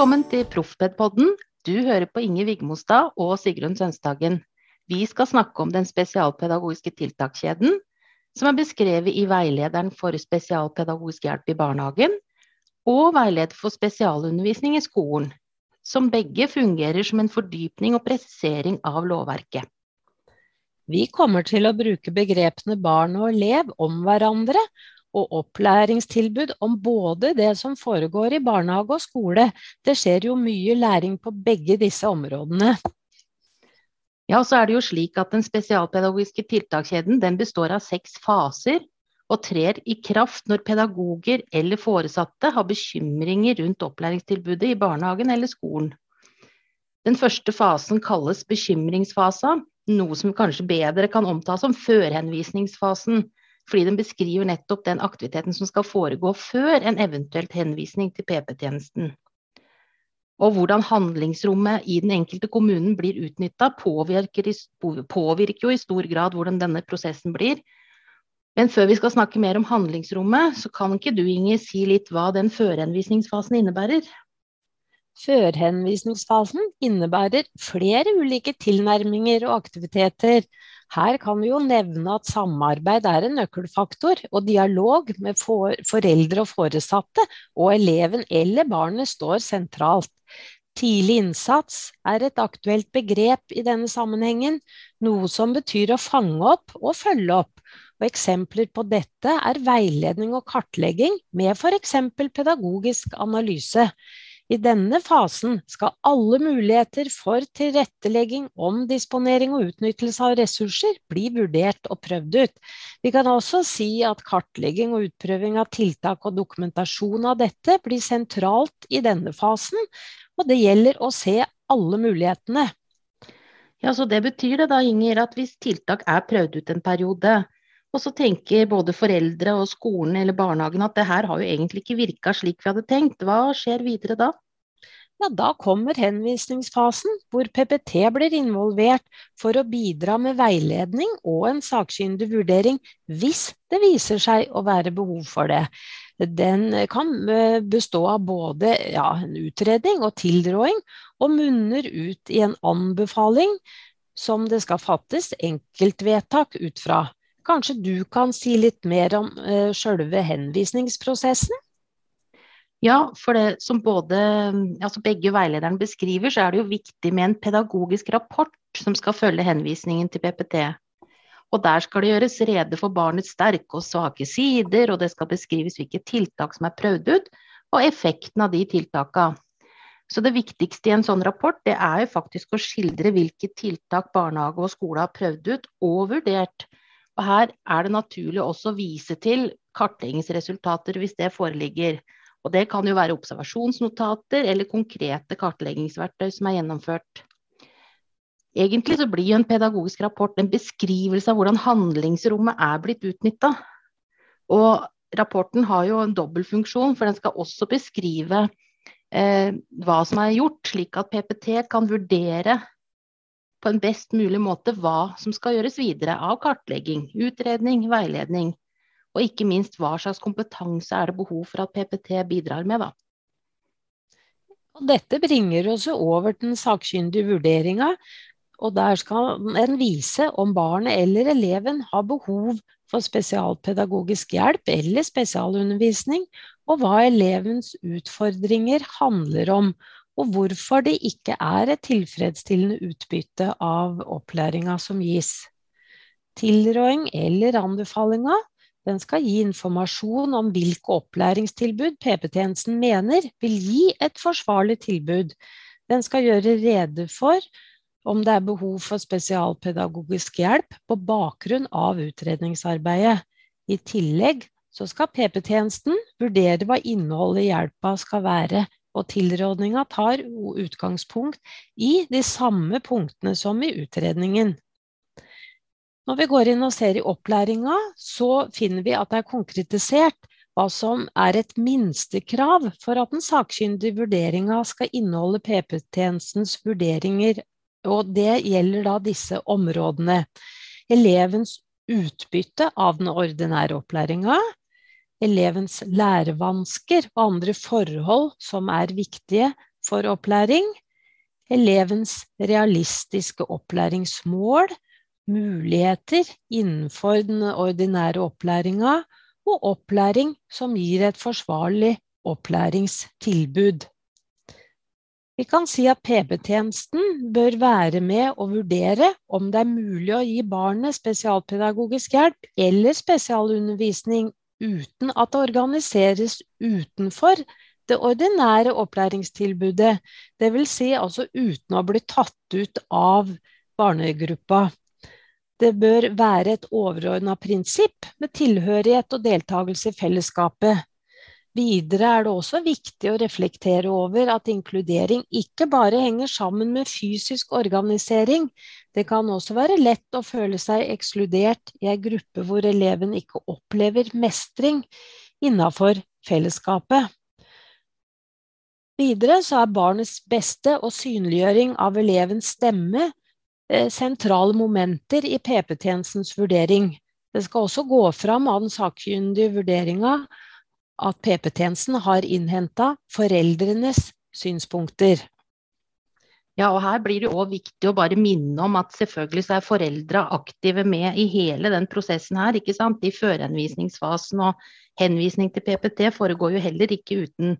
Velkommen til Proffpedpodden. Du hører på Inge Vigmostad og Sigrun Sønstagen. Vi skal snakke om den spesialpedagogiske tiltakskjeden, som er beskrevet i veilederen for spesialpedagogisk hjelp i barnehagen og veileder for spesialundervisning i skolen, som begge fungerer som en fordypning og presisering av lovverket. Vi kommer til å bruke begrepene barn og elev om hverandre, og opplæringstilbud om både det som foregår i barnehage og skole. Det skjer jo mye læring på begge disse områdene. Ja, så er det jo slik at Den spesialpedagogiske tiltakskjeden den består av seks faser og trer i kraft når pedagoger eller foresatte har bekymringer rundt opplæringstilbudet i barnehagen eller skolen. Den første fasen kalles bekymringsfasa, noe som kanskje bedre kan omtales som førhenvisningsfasen, fordi den beskriver nettopp den aktiviteten som skal foregå før en eventuelt henvisning til PP-tjenesten. Og hvordan handlingsrommet i den enkelte kommunen blir utnytta, påvirker, påvirker, jo i stor grad hvordan denne prosessen blir. Men før vi skal snakke mer om handlingsrommet, så kan ikke du Inger si litt hva den førhenvisningsfasen innebærer? Førhenvisningsfasen innebærer flere ulike tilnærminger og aktiviteter her kan vi jo nevne at samarbeid er en nøkkelfaktor, og dialog med for foreldre og foresatte og eleven eller barnet står sentralt. Tidlig innsats er et aktuelt begrep i denne sammenhengen, noe som betyr å fange opp og følge opp. Og eksempler på dette er veiledning og kartlegging med f.eks. pedagogisk analyse. I denne fasen skal alle muligheter for tilrettelegging, omdisponering og utnyttelse av ressurser bli vurdert og prøvd ut. Vi kan også si at kartlegging og utprøving av tiltak og dokumentasjon av dette blir sentralt i denne fasen, og det gjelder å se alle mulighetene. Ja, så Det betyr det da, Inger, at hvis tiltak er prøvd ut en periode, og så tenker både foreldre og skolen eller barnehagen at det her har jo egentlig ikke virka slik vi hadde tenkt. Hva skjer videre da? Ja, da kommer henvisningsfasen, hvor PPT blir involvert for å bidra med veiledning og en sakkyndig vurdering hvis det viser seg å være behov for det. Den kan eh, bestå av både ja, en utredning og tilråding, og munner ut i en anbefaling som det skal fattes enkeltvedtak ut fra. Kanskje du kan si litt mer om uh, selve henvisningsprosessen? Ja, for det som både, altså begge veilederne beskriver, så er det jo viktig med en pedagogisk rapport som skal følge henvisningen til PPT. Og der skal det gjøres rede for barnets sterke og svake sider, og det skal beskrives hvilke tiltak som er prøvd ut, og effekten av de tiltakene. Så det viktigste i en sånn rapport, det er jo faktisk å skildre hvilke tiltak barnehage og skole har prøvd ut og vurdert, og her er det naturlig også å vise til kartleggingsresultater hvis det foreligger. Og det kan jo være observasjonsnotater eller konkrete kartleggingsverktøy som er gjennomført. Egentlig så blir jo en pedagogisk rapport en beskrivelse av hvordan handlingsrommet er blitt utnytta. Og rapporten har jo en dobbeltfunksjon, for den skal også beskrive eh, hva som er gjort, slik at PPT kan vurdere på en best mulig måte hva som skal gjøres videre av kartlegging, utredning, veiledning. Og ikke minst hva slags kompetanse er det behov for at PPT bidrar med, da. Dette bringer oss over den sakkyndige vurderinga, og der skal en vise om barnet eller eleven har behov for spesialpedagogisk hjelp eller spesialundervisning, og hva elevens utfordringer handler om, og hvorfor det ikke er et tilfredsstillende utbytte av opplæringa som gis. Tilråding eller anbefalinga den skal gi informasjon om hvilke opplæringstilbud PP-tjenesten mener vil gi et forsvarlig tilbud. Den skal gjøre rede for om det er behov for spesialpedagogisk hjelp på bakgrunn av utredningsarbeidet. I tillegg skal PP-tjenesten vurdere hva innholdet i hjelpa skal være og tilrådninga tar utgangspunkt i de samme punktene som i utredningen. Når vi går inn og ser i opplæringa, så finner vi at det er konkretisert hva som er et minstekrav for at den sakkyndige vurderinga skal inneholde PP-tjenestens vurderinger, og det gjelder da disse områdene. Elevens utbytte av den ordinære opplæringa, elevens lærevansker og andre forhold som er viktige for opplæring, elevens realistiske opplæringsmål, muligheter innenfor den ordinære opplæringa og opplæring som gir et forsvarlig opplæringstilbud. Vi kan si at PB-tjenesten bør være med og vurdere om det er mulig å gi barnet spesialpedagogisk hjelp eller spesialundervisning uten at det organiseres utenfor det ordinære opplæringstilbudet, dvs. Si altså uten å bli tatt ut av barnegruppa. Det bør være et overordna prinsipp med tilhørighet og deltakelse i fellesskapet, Videre er det også viktig å reflektere over at inkludering ikke bare henger sammen med fysisk organisering, det kan også være lett å føle seg ekskludert i ei gruppe hvor eleven ikke opplever mestring innafor fellesskapet. Videre er barnets beste og synliggjøring av elevens stemme eh, sentrale momenter i PP-tjenestens vurdering. Det skal også gå fram av den sakkyndige vurderinga at PP-tjenesten har innhenta foreldrenes synspunkter. Ja, og her blir det òg viktig å bare minne om at selvfølgelig så er foreldra aktive med i hele den prosessen her, ikke sant. I førhenvisningsfasen og henvisning til PPT foregår jo heller ikke uten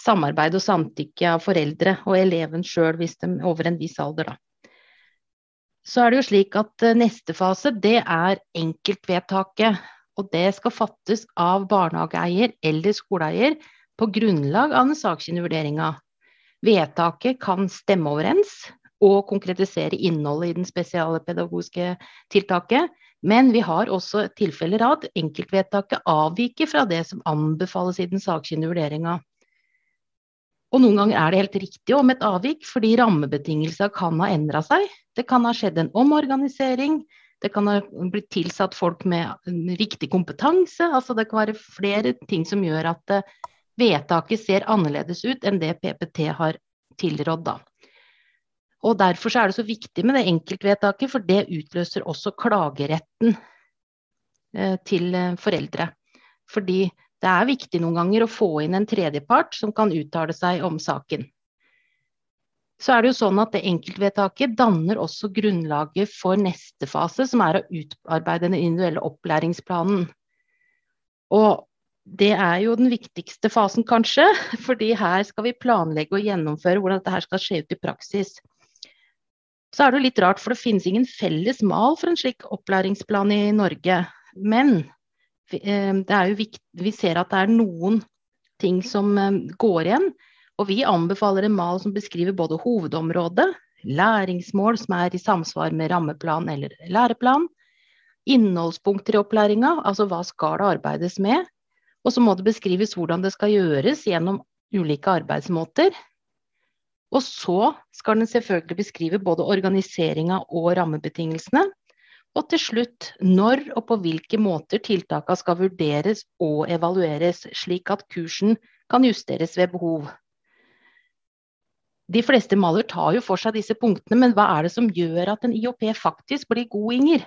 samarbeid og samtykke av foreldre og eleven sjøl hvis de er over en viss alder, da. Så er det jo slik at eh, neste fase, det er enkeltvedtaket og det skal fattes av barnehageeier eller skoleeier på grunnlag av den sakkyndige vurderinga. Vedtaket kan stemme overens og konkretisere innholdet i den spesiale pedagogiske tiltaket, men vi har også tilfeller av at enkeltvedtaket avviker fra det som anbefales i den sakkyndige vurderinga. Og noen ganger er det helt riktig om et avvik, fordi rammebetingelsene kan ha endra seg. Det kan ha skjedd en omorganisering, det kan ha blitt tilsatt folk med riktig kompetanse. Altså det kan være flere ting som gjør at eh, vedtaket ser annerledes ut enn det PPT har tilrådd. Da. Og Derfor er det så viktig med det enkeltvedtaket, for det utløser også klageretten eh, til eh, foreldre. Fordi det er viktig noen ganger å få inn en tredjepart som kan uttale seg om saken så er det jo sånn at det enkeltvedtaket danner også grunnlaget for neste fase, som er å utarbeide den individuelle opplæringsplanen. Og det er jo den viktigste fasen, kanskje, fordi her skal vi planlegge og gjennomføre hvordan dette skal skje ut i praksis. Så er det jo litt rart, for det finnes ingen felles mal for en slik opplæringsplan i Norge. Men eh, det er jo viktig, vi ser at det er noen ting som eh, går igjen. Og vi anbefaler en mal som beskriver både hovedområdet, læringsmål som er i samsvar med rammeplan eller læreplan, innholdspunkter i opplæringa, altså hva skal det arbeides med, og så må det beskrives hvordan det skal gjøres gjennom ulike arbeidsmåter. Og så skal den selvfølgelig beskrive både organiseringa og rammebetingelsene. Og til slutt når og på hvilke måter tiltakene skal vurderes og evalueres, slik at kursen kan justeres ved behov. De fleste maler tar jo for seg disse punktene, men hva er det som gjør at en IOP faktisk blir god, Inger?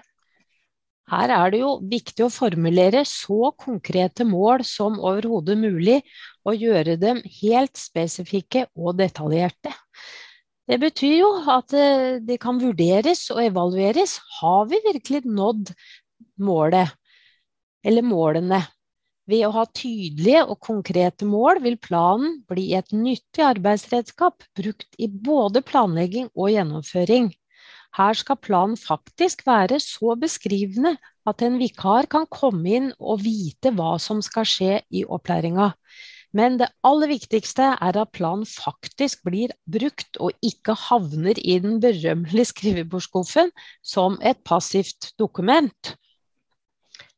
Her er det jo viktig å formulere så konkrete mål som overhodet mulig, og gjøre dem helt spesifikke og detaljerte. Det betyr jo at eh, det kan vurderes og evalueres. Har vi virkelig nådd målet, eller målene? Ved å ha tydelige og konkrete mål vil planen bli et nyttig arbeidsredskap brukt i både planlegging og gjennomføring. Her skal planen faktisk være så beskrivende at en vikar kan komme inn og vite hva som skal skje i opplæringa. Men det aller viktigste er at planen faktisk blir brukt og ikke havner i den berømmelige skrivebordsskuffen som et passivt dokument.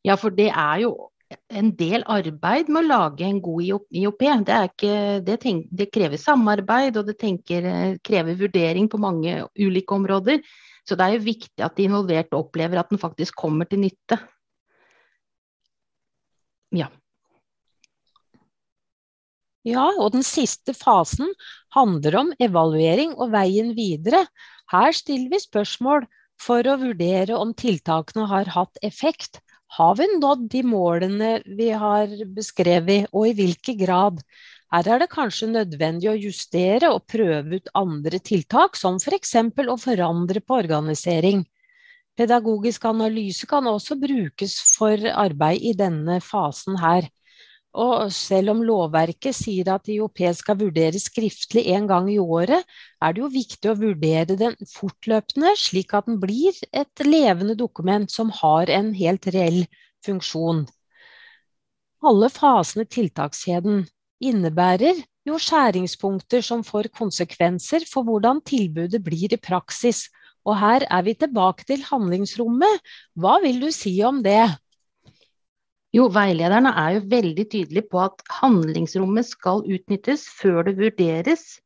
Ja, for det er jo en del arbeid med å lage en god IOP. Det, ikke, det, tenk, det krever samarbeid, og det tenker, krever vurdering på mange ulike områder. Så det er jo viktig at de involverte opplever at den faktisk kommer til nytte. Ja. Ja, og den siste fasen handler om evaluering og veien videre. Her stiller vi spørsmål for å vurdere om tiltakene har hatt effekt, har vi nådd de målene vi har beskrevet, og i hvilken grad? Her er det kanskje nødvendig å justere og prøve ut andre tiltak, som f.eks. å forandre på organisering. Pedagogisk analyse kan også brukes for arbeid i denne fasen her. Og selv om lovverket sier at IOP skal vurderes skriftlig en gang i året, er det jo viktig å vurdere den fortløpende, slik at den blir et levende dokument som har en helt reell funksjon. Alle fasene i tiltakskjeden innebærer jo skjæringspunkter som får konsekvenser for hvordan tilbudet blir i praksis. Og her er vi tilbake til handlingsrommet. Hva vil du si om det? Jo, veilederne er jo veldig tydelige på at handlingsrommet skal utnyttes før det vurderes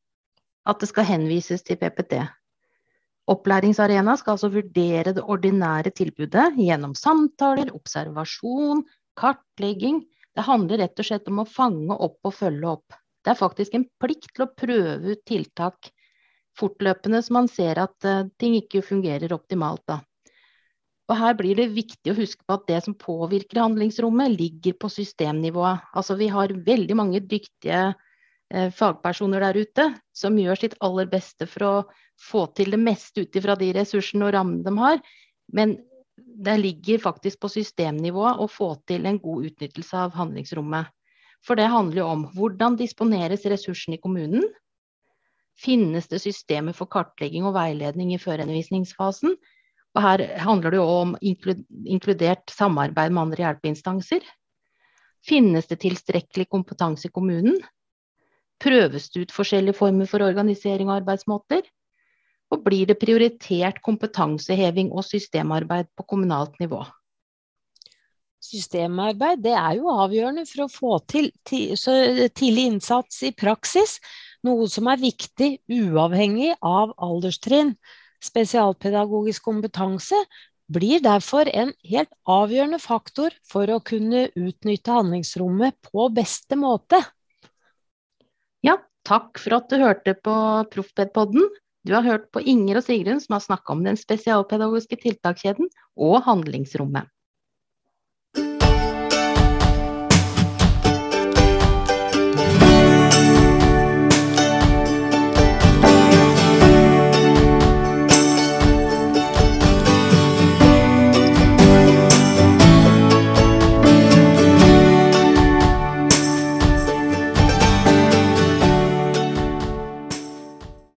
at det skal henvises til PPT. Opplæringsarena skal altså vurdere det ordinære tilbudet gjennom samtaler, observasjon, kartlegging. Det handler rett og slett om å fange opp og følge opp. Det er faktisk en plikt til å prøve ut tiltak fortløpende så man ser at uh, ting ikke fungerer optimalt. da. Og her blir det viktig å huske på at det som påvirker handlingsrommet, ligger på systemnivået. Altså vi har veldig mange dyktige eh, fagpersoner der ute som gjør sitt aller beste for å få til det meste ut ifra de ressursene og rammene de har. Men det ligger faktisk på systemnivået å få til en god utnyttelse av handlingsrommet. For det handler jo om hvordan disponeres ressursene i kommunen? Finnes det systemer for kartlegging og veiledning i førundervisningsfasen? Og her handler det jo om inkludert samarbeid med andre hjelpeinstanser. Finnes det tilstrekkelig kompetanse i kommunen? Prøves det ut forskjellige former for organisering og arbeidsmåter? Og blir det prioritert kompetanseheving og systemarbeid på kommunalt nivå? Systemarbeid det er jo avgjørende for å få til tidlig innsats i praksis, noe som er viktig uavhengig av alderstrinn. Spesialpedagogisk kompetanse blir derfor en helt avgjørende faktor for å kunne utnytte handlingsrommet på beste måte. Ja, takk for at du hørte på Proffpedpodden. Du har hørt på Inger og Sigrun som har snakka om den spesialpedagogiske tiltakskjeden og handlingsrommet.